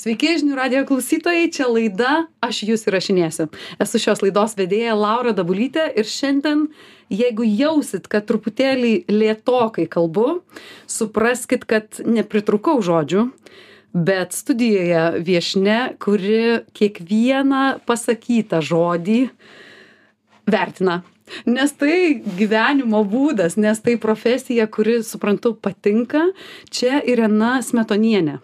Sveiki, žinių radio klausytojai, čia laida Aš jūs įrašinėsiu. Esu šios laidos vedėja Laura Dabulytė ir šiandien, jeigu jausit, kad truputėlį lietokai kalbu, supraskit, kad nepritrukau žodžių, bet studijoje viešne, kuri kiekvieną pasakytą žodį vertina. Nes tai gyvenimo būdas, nes tai profesija, kuri, suprantu, patinka. Čia Irena Smetonienė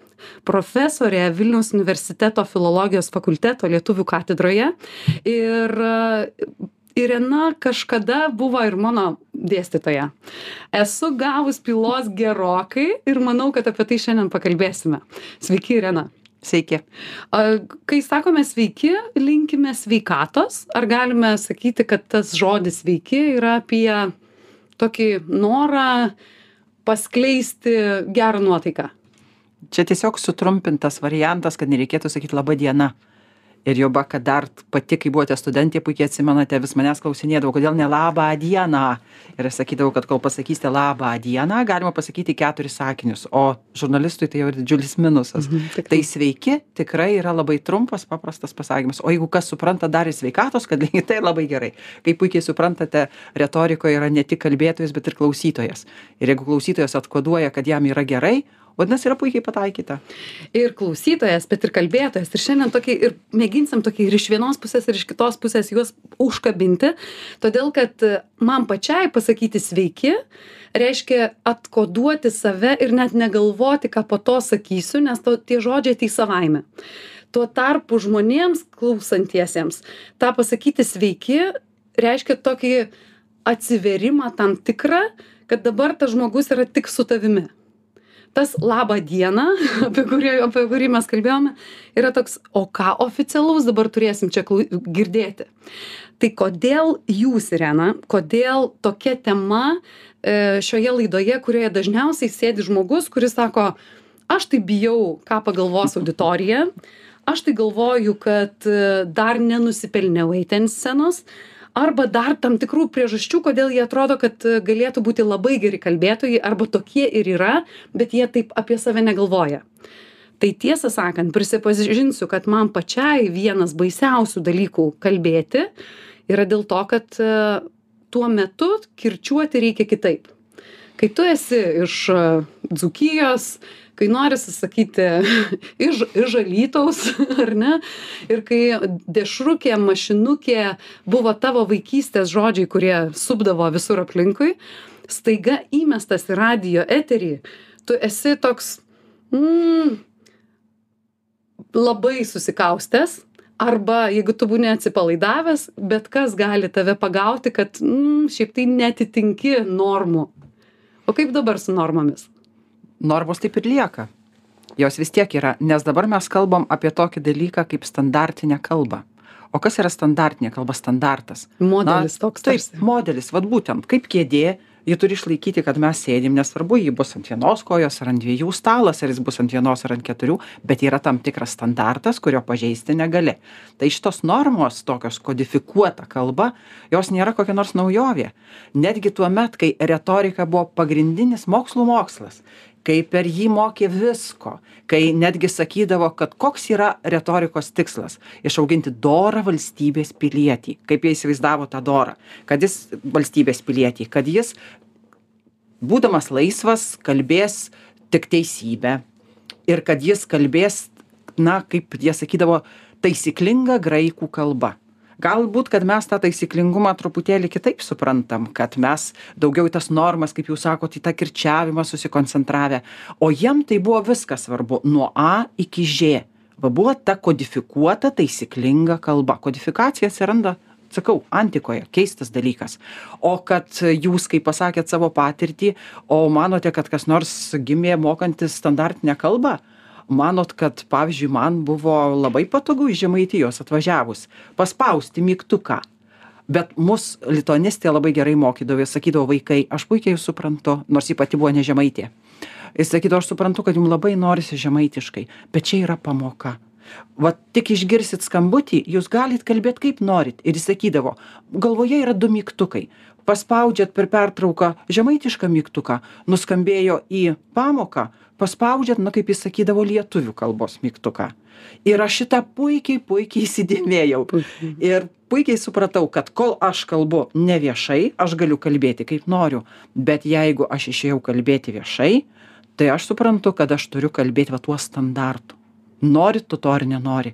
profesorė Vilniaus universiteto filologijos fakulteto lietuvių katedroje. Ir Irena kažkada buvo ir mano dėstytoja. Esu gavus pilos gerokai ir manau, kad apie tai šiandien pakalbėsime. Sveiki, Irena. Sveiki. Kai sakome sveiki, linkime sveikatos. Ar galime sakyti, kad tas žodis sveiki yra apie tokį norą paskleisti gerą nuotaiką? Čia tiesiog sutrumpintas variantas, kad nereikėtų sakyti laba diena. Ir jau ba, kad dar pati, kai buvote studentė, puikiai atsimenate, vis manęs klausinėdavo, kodėl ne labą dieną. Ir aš sakydavau, kad kol pasakysite labą dieną, galima pasakyti keturis sakinius, o žurnalistui tai jau ir didžiulis minusas. Mhm, tai sveiki tikrai yra labai trumpas, paprastas pasakymas. O jeigu kas supranta dar ir sveikatos, kad tai labai gerai. Kaip puikiai suprantate, retorikoje yra ne tik kalbėtojas, bet ir klausytojas. Ir jeigu klausytojas atkoduoja, kad jam yra gerai, Vadinasi, yra puikiai pataikyta. Ir klausytojas, bet ir kalbėtojas. Ir šiandien tokį, ir mėginsim tokį ir iš vienos pusės, ir iš kitos pusės juos užkabinti. Todėl, kad man pačiai pasakyti sveiki, reiškia atkoduoti save ir net negalvoti, ką po to sakysiu, nes to, tie žodžiai tai savaime. Tuo tarpu žmonėms klausantiesiems tą pasakyti sveiki reiškia tokį atsiverimą tam tikrą, kad dabar tas žmogus yra tik su tavimi tas laba diena, apie kurį, apie kurį mes kalbėjome, yra toks, o ką oficialaus dabar turėsim čia girdėti. Tai kodėl jūs, Irena, kodėl tokia tema e, šioje laidoje, kurioje dažniausiai sėdi žmogus, kuris sako, aš tai bijau, ką pagalvos auditorija, aš tai galvoju, kad e, dar nenusipelniau eiti ant scenos, arba dar tam tikrų priežasčių kodėl jie atrodo kad galėtų būti labai geri kalbėtojai arba tokie ir yra bet jie taip apie save negalvoja. Tai tiesą sakant prisipažinsiu kad man pačiai vienas baisiausių dalykų kalbėti yra dėl to kad e, tuo metu kirčiuoti reikia kitaip. Kai tu esi iš dzūkijos kai norisi sakyti iš iš alytaus ar ne? Ir kai dešrukė mašinukė buvo tavo vaikystės žodžiai kurie supdavo visur aplinkui staiga įmestas į radijo eterį tu esi toks mm, labai susikaustęs arba jeigu tu būni atsipalaidavęs bet kas gali tave pagauti kad mm, šiaip tai neatitinki normų. O kaip dabar su normomis normos taip ir lieka. Jos vis tiek yra, nes dabar mes kalbam apie tokį dalyką kaip standartinę kalbą. O kas yra standartinė kalba standartas? Modelis Na, toks. Taip, tarsi. modelis, vad būtent, kaip kėdė, ji turi išlaikyti, kad mes sėdim, nesvarbu, ji bus ant vienos kojos ar ant dviejų stalas, ar jis bus ant vienos ar ant keturių, bet yra tam tikras standartas, kurio pažeisti negali. Tai šitos normos, tokios kodifikuota kalba, jos nėra kokia nors naujovė. Netgi tuo met, kai retorika buvo pagrindinis mokslų mokslas, kai per jį mokė visko, kai netgi sakydavo, kad koks yra retorikos tikslas - išauginti dorą valstybės pilietį. Kaip jie įsivaizdavo tą dorą, kad jis valstybės pilietį, kad jis, būdamas laisvas, kalbės tik teisybę. Ir kad jis kalbės, na, kaip jie sakydavo, taisyklinga graikų kalba galbūt kad mes tą taisyklingumą truputėlį kitaip suprantam kad mes daugiau į tas normas kaip jūs sakot į tą kirčiavimą susikoncentravę. O jiem tai buvo viskas svarbu. Nuo a iki žė va buvo ta kodifikuota taisyklinga kalba. Kodifikacija atsiranda sakau antikoje keistas dalykas. O kad jūs kai pasakėt savo patirtį o manote kad kas nors gimė mokantis standartinę kalbą manot kad pavyzdžiui man buvo labai patogu iš žemaitijos atvažiavus paspausti mygtuką bet mus lituanistė labai gerai mokydavo ir sakydavo vaikai aš puikiai jus suprantu nors ji pati buvo ne žemaitė. Ir sakydavo aš suprantu kad jum labai norisi žemaitiškai bet čia yra pamoka. Va tik išgirsit skambutį jūs galit kalbėt kaip norit. Ir jis sakydavo galvoje yra du mygtukai. Paspaudžiat per pertrauką žemaitišką mygtuką nuskambėjo į pamoką paspaudžiat na kaip jis sakydavo lietuvių kalbos mygtuką. Ir aš šitą puikiai puikiai įsidėmėjau. Ir puikiai supratau kad kol aš kalbu neviešai aš galiu kalbėti kaip noriu. Bet jeigu aš išėjau kalbėti viešai tai aš suprantu kad aš turiu kalbėt va tuo standartu. Nori tu to ar nenori.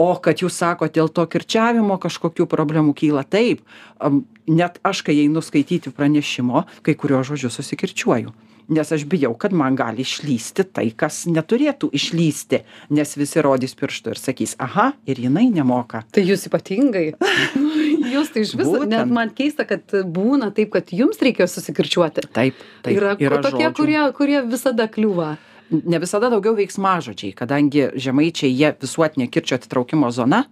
O kad jūs sakot dėl to kirčiavimo kažkokių problemų kyla taip. Net aš kai einu skaityti pranešimo kai kuriuos žodžius susikirčiuoju nes aš bijau kad man gali išlįsti tai kas neturėtų išlįsti nes visi rodys pirštu ir sakys aha ir jinai nemoka. Tai jūs ypatingai. Jūs tai iš viso net man keista kad būna taip kad jums reikėjo susikirčiuoti. Taip taip yra, yra tokie žodžių. kurie kurie visada kliūva. Ne visada daugiau veiksmažodžiai kadangi žemaičiai jie visuotinė kirčio atitraukimo zona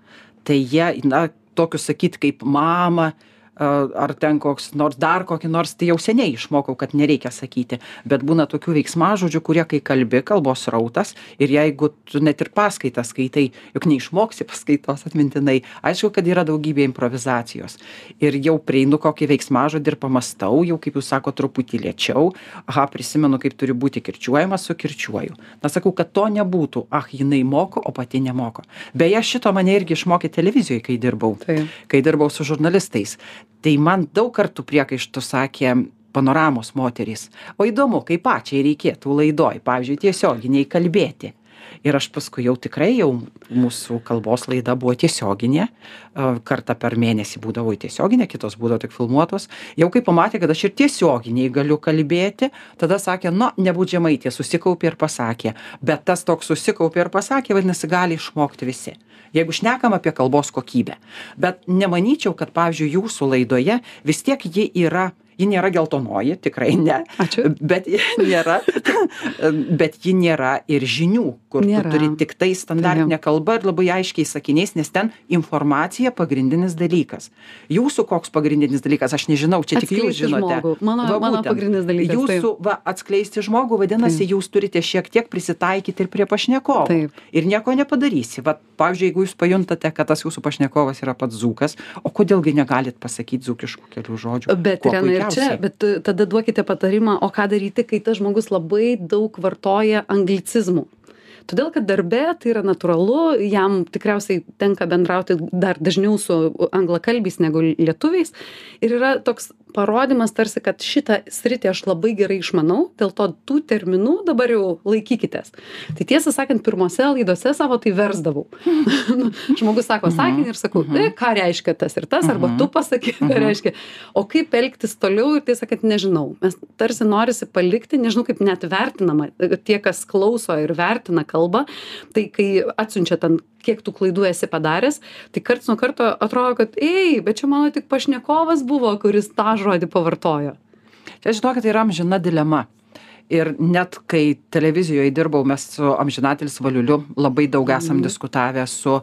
tai jie na tokius sakyt kaip mama ar ten koks nors dar kokį nors tai jau seniai išmokau kad nereikia sakyti. Bet būna tokių veiksmažodžių kurie kai kalbi kalbos srautas ir jeigu tu net ir paskaitą skaitai juk neišmoksi paskaitos atmintinai aišku kad yra daugybė improvizacijos. Ir jau prieinu kokį veiksmažodį ir pamąstau jau kaip jūs sakot truputį lėčiau. Aha prisimenu kaip turi būti kirčiuojamas sukirčiuoju na sakau kad to nebūtų ach jinai moka o pati nemoka beje šito mane irgi išmokė televizijoj kai dirbau. Taip. kai dirbau su žurnalistais tai man daug kartų priekaištų sakė panoramos moterys. O įdomu kaip pačiai reikėtų laidoj pavyzdžiui tiesioginėj kalbėti ir aš paskui jau tikrai jau mūsų kalbos laida buvo tiesioginė. Kartą per mėnesį būdavo tiesioginė kitos būdavo tik filmuotos. Jau kai pamatė kad aš ir tiesioginėj galiu kalbėti tada sakė na nebūt žemaitė susikaupė ir pasakė. Bet tas toks susikaupė ir pasakė vadinasi gali išmokti visi. Jeigu šnekam apie kalbos kokybę. Bet nemanyčiau kad pavyzdžiui jūsų laidoje vis tiek ji yra ji nėra geltonoji tikrai ne Ačiū. bet ji nėra bet ji nėra ir žinių kur tu Nėra. turi tiktai standartinė kalba ir labai aiškiais sakiniais nes ten informacija pagrindinis dalykas jūsų koks pagrindinis dalykas aš nežinau čia tik jūs Atskleisti žinote žmogų. Mano- Va mano būtent. pagrindinis dalykas, taip. jūsų va atskleisti žmogų vadinasi jūs turite šiek tiek prisitaikyti ir prie pašnekovo Taip. ir nieko nepadarysi vat pavyzdžiui jeigu jūs pajuntate kad tas jūsų pašnekovas yra pats dzūkas o kodėl gi negalit pasakyt dzūkiškų kelių žodžių Bet Irena ir čia, bet tada duokite patarimą, o ką daryti, kai tas žmogus labai daug vartoja anglicizmų. Todėl, kad darbe tai yra natūralu, jam tikriausiai tenka bendrauti dar dažniau su anglakalbiais negu lietuviais. Ir yra toks parodymas tarsi, kad šitą sritį aš labai gerai išmanau, dėl to tų terminų dabar jau laikykitės. Tai tiesą sakant, pirmose laidose savo tai versdavau. Nu, Žmogus sako sakinį ir sakau, e, ką reiškia tas ir tas, arba tu pasakyk, ką reiškia. O kaip elgtis toliau ir tiesą sakant, nežinau. Mes tarsi norisi palikti, nežinau kaip net vertinama, tie, kas klauso ir vertina kalbą, tai kai atsiunčia ten kiek tų klaidų esi padaręs, tai karts nuo karto atrodo, kad, ei, bet čia mano tik pašnekovas buvo, kuris tą žodį pavartojo. Čia žinokit, tai yra amžina dilema. Ir net kai televizijoje dirbau, mes su amžinatelis Valiuliu labai daug esam diskutavę su uh,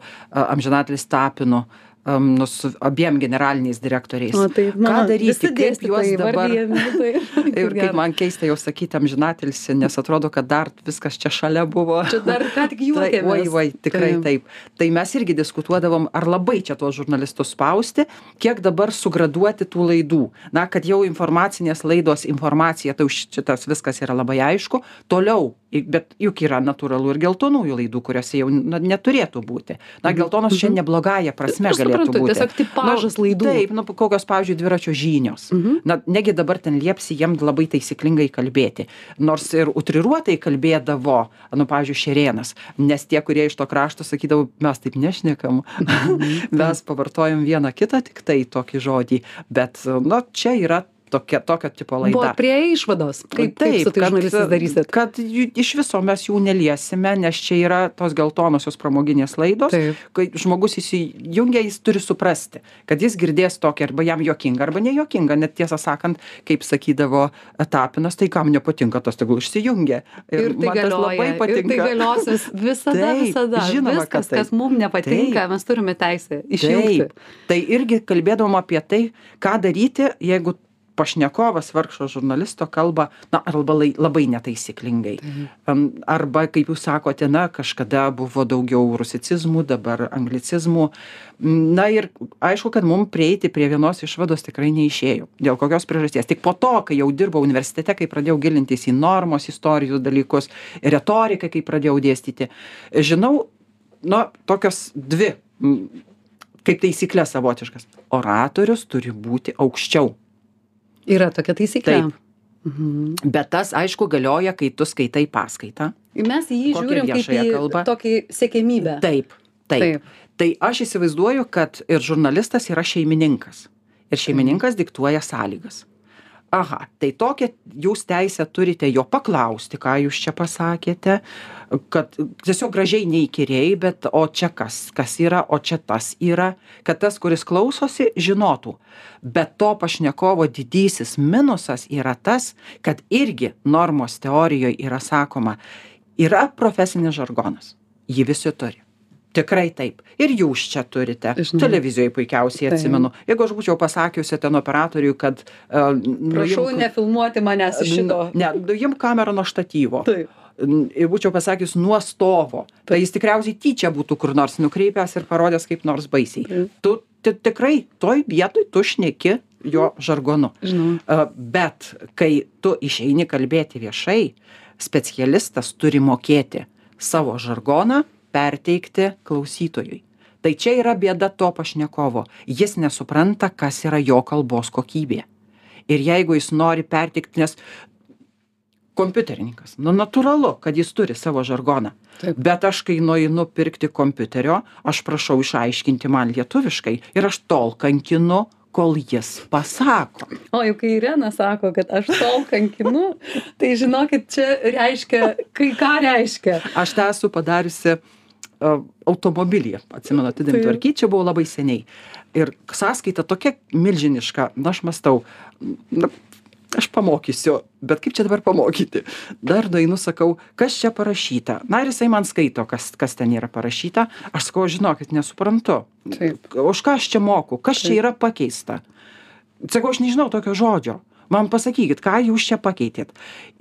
amžinatelis Tapinu, um, nu, su abiem generaliniais direktoriais. O tai, Ką daryti, kaip juos dabar. Ir Ir kaip man keista jau sakyti amžinatilsi, nes atrodo, kad dar viskas čia šalia buvo. Čia dar ką tik Tai, juokėmės. oi, oi, tikrai Taip. taip. Tai mes irgi diskutuodavom, ar labai čia tuos žurnalistus spausti, kiek dabar sugraduoti tų laidų. Na, kad jau informacinės laidos informacija, tai šitas viskas yra labai aišku. Toliau, bet juk yra natūralu ir geltonųjų laidų, kuriuose jau na, neturėtų būti. Na, geltonos čia neblogąją prasme Aš galėtų suprantu, būti. tiesiog tipažas laidų. Taip, nu, kokios, pavyzdžiui, dviračio žinios. Na, negi dabar ten liepsi jiem labai taisyklingai kalbėti. Nors ir utriruotai kalbėdavo, nu, pavyzdžiui, šerėnas. Nes tie, kurie iš to krašto sakydavo, mes taip nešnekam. mes pavartojam vieną kitą tik tai tokį žodį. Bet, nu, čia yra tokia, tokio tipo laida. Buvo prie išvados. Kaip, kaip su tai žurnalistais darysit? Kad iš viso mes jų neliesime, nes čia yra tos geltonosios pramoginės laidos. Taip. Kai žmogus įsijungia, jis turi suprasti, kad jis girdės tokį arba jam jokinga, arba nejokinga. Net tiesą sakant, kaip sakydavo Tapinas, tai kam nepatinka, tas tegul išsijungia. Ir tai man tas galioja. labai Ir patinka. tai galios vis, visada, Taip, visada. žinoma, Viskas, taip. kas mums nepatinka, Taip. mes turime teisę išjungti. Taip. Tai irgi kalbėdavom apie tai, ką daryti, jeigu pašnekovas vargšo žurnalisto kalba na arba lai labai netaisyklingai. Am, arba kaip jūs sakote na kažkada buvo daugiau rusicizmų dabar anglicizmų. Na ir aišku kad mum prieiti prie vienos išvados tikrai neišėjo. Dėl kokios priežasties? Tik po to kai jau dirbau universitete kai pradėjau gilintis į normos istorijos dalykus retoriką kai pradėjau dėstyti. Žinau na tokios dvi kaip taisyklė savotiškas. Oratorius turi būti aukščiau Yra tokia taisyklė. Taip. Mhm. Bet tas, aišku, galioja, kai tu skaitai paskaitą. Mes jį žiūrim kaip į kalbą? tokį sėkmybę. Taip, taip. Taip. Tai aš įsivaizduoju, kad ir žurnalistas yra šeimininkas. Ir šeimininkas diktuoja sąlygas. Aha, tai tokią jūs teisę turite jo paklausti, ką jūs čia pasakėte, kad tiesiog gražiai neįkyriai, bet o čia kas, kas yra, o čia tas yra, kad tas, kuris klausosi, žinotų. Bet to pašnekovo didysis minusas yra tas, kad irgi normos teorijoje yra sakoma, yra profesinis žargonas. Jį visi turi. Tikrai taip. Ir jūs čia turite. Žinau. Televizijoje puikiausiai atsimenu. Jeigu aš būčiau pasakiusi ten operatoriui, kad... Uh, Prašau nefilmuoti manęs iš šito. Ne, nuimk kamerą nuo štatyvo. Taip. Ir būčiau pasakius nuo stovo. Tai jis tikriausiai tyčia būtų kur nors nukreipęs ir parodęs kaip nors baisiai. Taip. Tu ti- tikrai toj vietoj tu šneki jo žargonu. Žinau. A, Bet kai tu išeini kalbėti viešai, specialistas turi mokėti savo žargoną perteikti klausytojui. Tai čia yra bėda to pašnekovo. Jis nesupranta, kas yra jo kalbos kokybė. Ir jeigu jis nori perteikti, nes kompiuterininkas, nu natūralu, kad jis turi savo žargoną. Taip. Bet aš, kai nueinu pirkti kompiuterio, aš prašau išaiškinti man lietuviškai ir aš tol kankinu, kol jis pasako. O jau kai Irena sako, kad aš tol kankinu, tai žinokit, čia reiškia, kai ką reiškia. Aš tą esu padariusi uh, automobilyje, atsimenu, atidėm tvarkyti, čia buvo labai seniai. Ir sąskaita tokia milžiniška, na aš mastau, na, aš pamokysiu, bet kaip čia dabar pamokyti? Dar dainu sakau, kas čia parašyta. Na ir jisai man skaito, kas, kas ten yra parašyta. Aš sakau, žinokit, nesuprantu. Taip. Už ką aš čia moku, kas čia Taip. yra pakeista. Sakau, aš nežinau tokio žodžio. Man pasakykit, ką jūs čia pakeitėt.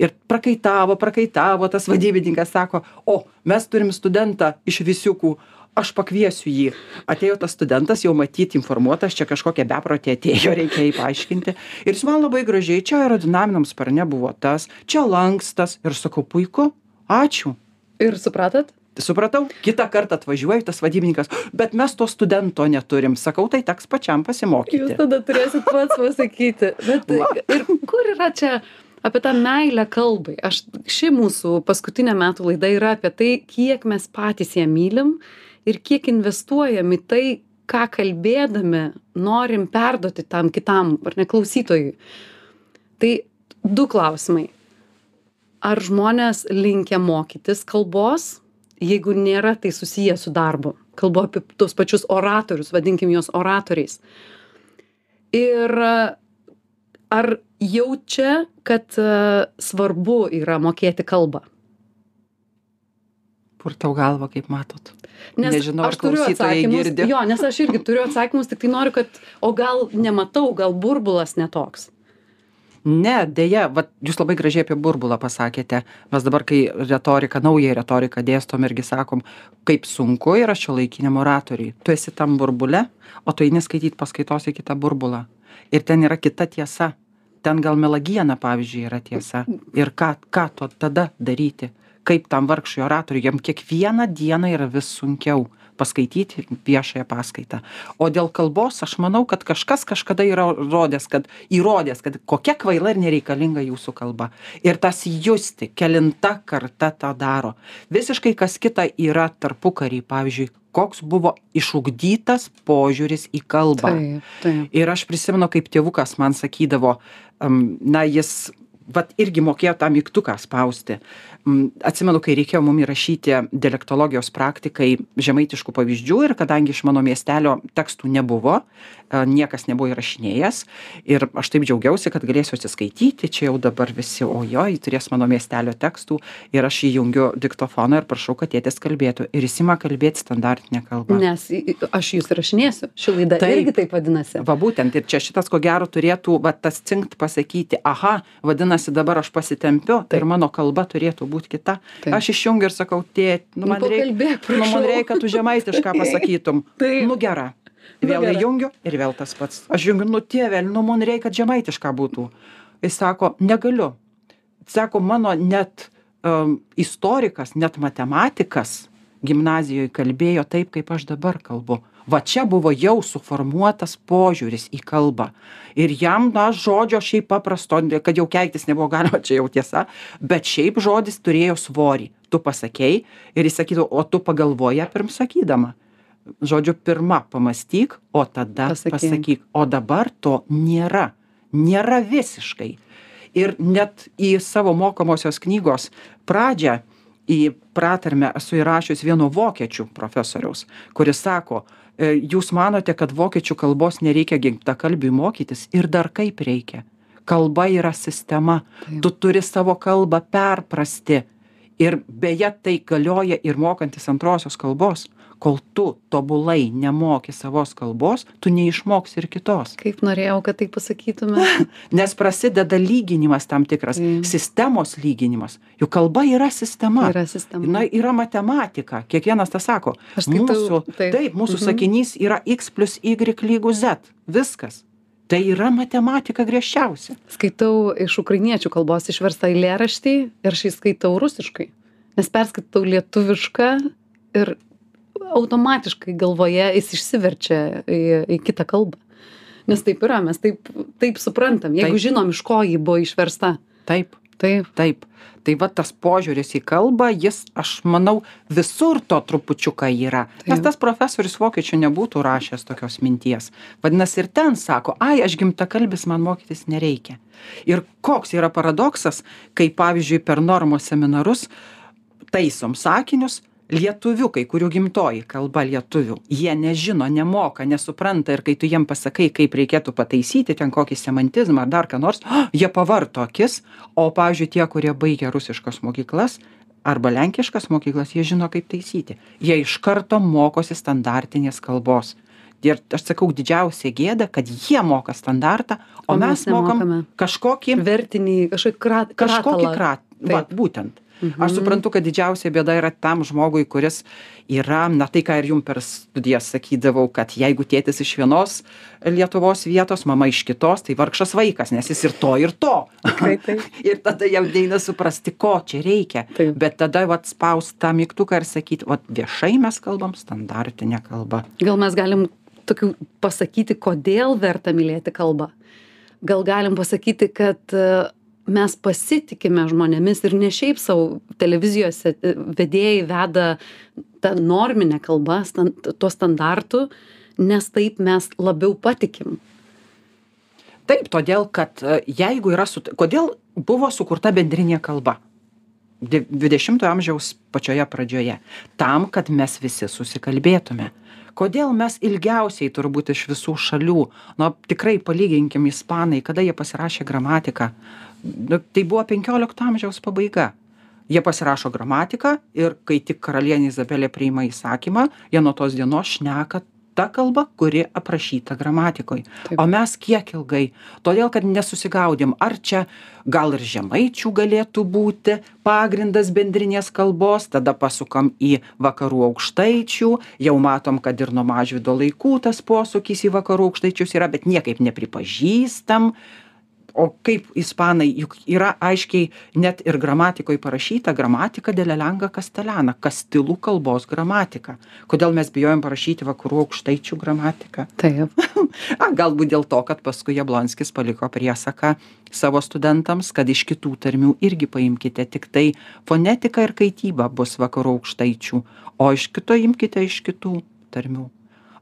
Ir prakaitavo, prakaitavo, tas vadybininkas sako, o, mes turim studentą iš visiukų, aš pakviesiu jį. Atėjo tas studentas, jau matyti informuotas, čia kažkokia beprotė atėjo, reikia jį paaiškinti. Ir jis man labai gražiai, čia aerodinaminiam sparne buvo tas, čia lankstas. Ir sakau, puiku, ačiū. Ir supratot? Supratau, kitą kartą atvažiuoju, tas vadybininkas, bet mes to studento neturim. Sakau, tai teks pačiam Jūs pasimokyti. tada turėsit pats pasakyti. Bet Va. ir kur yra čia apie tą meilę kalbai? Aš, ši mūsų paskutinė metų laida yra apie tai, kiek mes patys ją mylim ir kiek investuojam į tai, ką kalbėdami norim perduoti tam kitam, ar ne klausytojui. Tai du klausimai. Ar žmonės linkia mokytis kalbos, jeigu nėra tai susiję su darbu? Kalbu apie tos pačius oratorius, vadinkim juos oratoriais. Ir e, ar jaučia, kad e, svarbu yra mokėti kalbą? Purtau galvą, kaip matot. Nes Nežinau, aš turiu atsakymus. girdi. Jo, nes aš irgi turiu atsakymus, tik tai noriu, kad, o gal nematau, gal burbulas netoks. Ne, dėja, vat, jūs labai gražiai apie burbulą pasakėte. Mes dabar, kai retoriką, naują retoriką dėstom irgi sakom, kaip sunku yra šio laikiniam oratoriui. Tu esi tam burbule, o tu eini skaityti paskaitos į kitą burbulą. Ir ten yra kita tiesa. Ten gal melagiena, pavyzdžiui, yra tiesa. Ir ką, ką to tada daryti? Kaip tam vargšui oratoriui, jam kiekvieną dieną yra vis sunkiau paskaityti viešąją paskaitą. O dėl kalbos aš manau, kad kažkas kažkada yra rodęs, kad įrodęs, kad kokia kvaila ir nereikalinga jūsų kalba. Ir tas justi, kelinta karta tą daro. Visiškai kas kita yra tarpukarį, pavyzdžiui, koks buvo išugdytas požiūris į kalbą. Ir aš prisimenu, kaip tėvukas man sakydavo, na, jis vat irgi mokėjo tą mygtuką spausti. Mm, atsimenu, kai reikėjo mum įrašyti dialektologijos praktikai žemaitiškų pavyzdžių ir kadangi iš mano miestelio tekstų nebuvo, e, niekas nebuvo įrašinėjęs ir aš taip džiaugiausi, kad galėsiu atsiskaityti, čia jau dabar visi, ojoj, turės mano miestelio tekstų ir aš įjungiu diktofoną ir prašau, kad tėtis kalbėtų ir jis ima kalbėti standartinę kalbą. Nes aš jūs rašinėsiu, ši laida taip, irgi taip vadinasi. Va būtent, ir čia šitas ko gero turėtų, va tas cinkt pasakyti, aha, vadinasi dabar aš pasitempiu taip. ir mano kalba turėtų būti kita. Taip. Aš išjungiu ir sakau, tėti, nu man Nu, pakalbėk, nu, man reikia, kad tu žemaitišką pasakytum. Taip. Nu gera. Vėl gerai. įjungiu ir vėl tas pats. Aš jungiu, nu tėvel, nu man reikia, kad žemaitiška būtų. Jis sako, negaliu. Sako, mano net um, istorikas, net matematikas gimnazijoje kalbėjo taip, kaip aš dabar kalbu. Va čia buvo jau suformuotas požiūris į kalbą. Ir jam, na, žodžio šiaip paprasto, kad jau keiktis nebuvo galima, čia jau tiesa, bet šiaip žodis turėjo svorį. Tu pasakėjai ir jis sakytų, o tu pagalvoja pirm sakydama. Žodžiu, pirmą pamastyk, o tada Pasakyk. O dabar to nėra. Nėra visiškai. Ir net į savo mokomosios knygos pradžią, į pratarmę esu įrašius vieno vokiečių profesoriaus, kuris sako, "E, jūs manote, kad vokiečių kalbos nereikia gimtakalbiui mokytis ir dar kaip reikia. Kalba yra sistema. Taip. Tu turi savo kalbą perprasti. Ir beje, tai galioja ir mokantis antrosios kalbos. Kol tu tobulai nemoki savos kalbos, tu neišmoksi ir kitos. Kaip norėjau, kad tai pasakytume. Nes prasideda lyginimas tam tikras, Mm. sistemos lyginimas. Juk kalba yra sistema. Yra sistema. Na, yra matematika. Kiekvienas tą sako. Aš skaitau- mūsų, taip. taip, mūsų Mhm. sakinys yra x plus y lygų z. Viskas. Tai yra matematika griežčiausia. Skaitau iš ukrainiečių kalbos išverstą eilėraštį ir aš jį skaitau rusiškai. Nes perskaitau lietuvišką ir automatiškai galvoje jis išsiverčia į, į kitą kalbą. Nes taip yra, mes taip, taip suprantam, jeigu Taip. žinom, iš ko ji buvo išversta. Taip. Taip. Taip. Tai va tas požiūris į kalbą, jis, aš manau, visur to trupučiuką yra. Nes Taip. tas profesorius vokiečių nebūtų rašęs tokios minties. Vadinasi, ir ten sako, ai, aš gimta kalbis, man mokytis nereikia. Ir koks yra paradoksas, kai pavyzdžiui per normos seminarus taisom sakinius, lietuviukai, kurių gimtoji kalba lietuvių, jie nežino, nemoka, nesupranta ir kai tu jiem pasakai, kaip reikėtų pataisyti ten kokį semantizmą ar dar ką nors, "Ah, jie pavarto akis, o pavyzdžiui tie, kurie baigia rusiškas mokyklas arba lenkiškas mokyklas, jie žino, kaip taisyti. Jie iš karto mokosi standartinės kalbos. Ir aš sakau, didžiausia gėda, kad jie moka standartą, o, O mes, mes mokam nemokame. kažkokį Vertinį, kažkokį krat, kažkokį krat, va, būtent. Mhm. Aš suprantu, kad didžiausia bėda yra tam žmogui, kuris yra, na tai ką ir jum per studijas sakydavau, kad jeigu tėtis iš vienos Lietuvos vietos, mama iš kitos, tai vargšas vaikas, nes jis ir to, ir to. Ir tada jam neina suprasti, ko čia reikia. Taip. Bet tada vat spaust tą mygtuką ir sakyti, vat viešai mes kalbam standartinę kalbą. Gal mes galim tokių pasakyti, kodėl verta mylėti kalbą. Gal galim pasakyti, kad e, mes pasitikime žmonėmis ir ne šiaip savo televizijose e, vedėjai veda tą norminę kalbą, stan, tuo standartu, nes taip mes labiau patikim. Taip, todėl, kad e, jeigu yra, su, kodėl buvo sukurta bendrinė kalba? Di- 20-ojo amžiaus pačioje pradžioje. Tam, kad mes visi susikalbėtume. Kodėl mes ilgiausiai turbūt iš visų šalių, nu tikrai palyginkim ispanai, kada jie pasirašė gramatiką, nu, tai buvo 15 amžiaus pabaiga. Jie pasirašo gramatiką ir kai tik karalienė Izabelė priima įsakymą, jie nuo tos dienos šneka ta kalba, kuri aprašyta gramatikoje. Taip. O mes kiek ilgai? Todėl, kad nesusigaudėm, ar čia gal ir žemaičių galėtų būti pagrindas bendrinės kalbos, tada pasukam į vakarų aukštaičių, jau matom, kad ir nuo mažvido laikų tas posūkis į vakarų aukštaičius yra, bet niekaip nepripažįstam. O kaip ispanai, juk yra aiškiai net ir gramatikoje parašyta gramatika delelenga kastelena, kastilų kalbos gramatika. Kodėl mes bijojom parašyti vakarų aukštaičių gramatiką? Taip. A, galbūt dėl to, kad paskui Jablonskis paliko priesaką savo studentams, kad iš kitų tarmių irgi paimkite tik tai fonetika ir kaityba bus vakarų aukštaičių, o iš kito imkite iš kitų tarmių.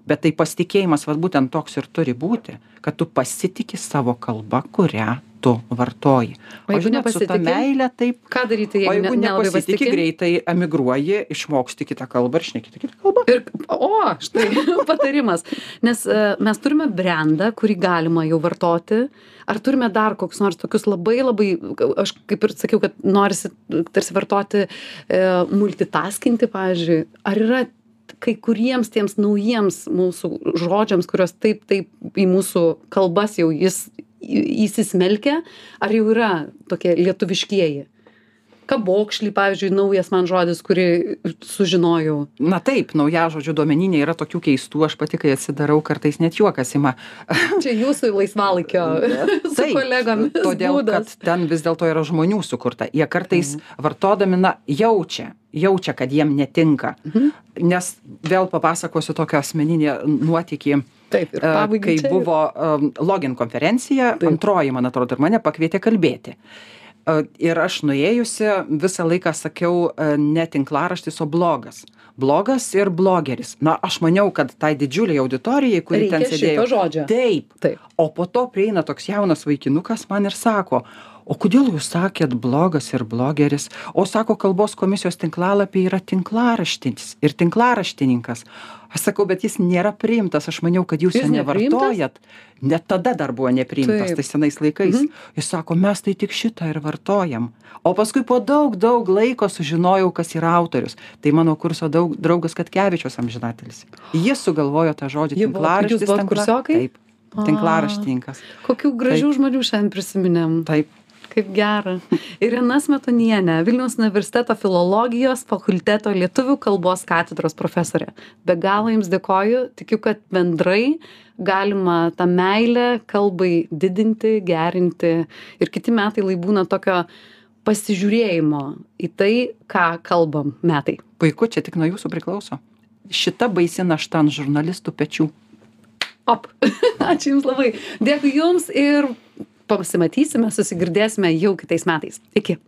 Bet tai pasitikėjimas, vad būtent toks ir turi būti, kad tu pasitiki savo kalbą, kurią tu vartoji. O jeigu nepasitiki? meilė taip. Ką daryti, jeigu, jeigu ne, nepasitiki, greitai emigruoji, išmoksti kitą kalbą ir šnekėti kitą kalbą. Ir, o, štai patarimas. Nes uh, mes turime brandą, kurį galima jau vartoti. Ar turime dar kokius nors tokius labai labai, aš kaip ir sakiau, kad norisi tarsi vartoti uh, multitaskinti, pavyzdžiui. Ar yra kai kuriems tiems naujiems mūsų žodžiams, kuriuos taip, taip į mūsų kalbas jau jis įsismelkia, ar jau yra tokie lietuviškieji? Kabokšlį, pavyzdžiui, naujas man žodis, kurį sužinojau. Na taip, naujažodžių duomeninė yra tokių keistų, aš pati, kai atsidarau, kartais net juokas ima. Čia jūsų laisvalaikio su kolegomis. Todėl, būdas. kad ten vis dėlto yra žmonių sukurta. Jie kartais vartodami, na, jaučia, jaučia, kad jiem netinka. Mhm. Nes vėl papasakosiu tokią asmeninį nuotykį. Taip, ir e, pabaigai Kai čia- buvo um, login konferencija, Taip. antroji, man atrodo, ir mane pakvietė kalbėti. Ir aš nuėjusi visą laiką sakiau e, ne tinklaraštis, o blogas. Blogas ir blogeris. Na, aš maniau, kad tai didžiuliai auditorijai, kuri ten Reikia sėdėjo. šito žodžio. Taip. Taip. O po to prieina toks jaunas vaikinukas man ir sako, o kodėl jūs sakėt blogas ir blogeris? O sako, kalbos komisijos tinklalapį yra tinklaraštinis ir tinklaraštininkas. Aš sakau, bet jis nėra priimtas, aš maniau, kad jūs jo nevartojat. Net tada dar buvo nepriimtas, Taip. tai senais laikais. Mhm. Jis sako, mes tai tik šitą ir vartojam. O paskui po daug, daug laiko sužinojau, kas yra autorius. Tai mano kurso daug, draugas Katkevičius amžinatelis. Jis sugalvojo tą žodį tinklaraštis. kursiokai? Taip. Tinklaraštininkas. Kokių gražių žmonių šiandien prisiminėm. Taip. Kaip gera. Irena Smetonienė, Vilniaus universiteto filologijos fakulteto lietuvių kalbos katedros profesorė. Be galo Jums dėkoju. Tikiu, kad bendrai galima tą meilę kalbai didinti, gerinti. Ir kiti metai lai būna tokio pasižiūrėjimo į tai, ką kalbam metai. Puiku, čia tik nuo jūsų priklauso. Šita baisi našta ant žurnalistų pečių. Op. Ačiū Jums labai. Dėkui Jums ir pasimatysime, susigirdėsime jau kitais metais. Iki.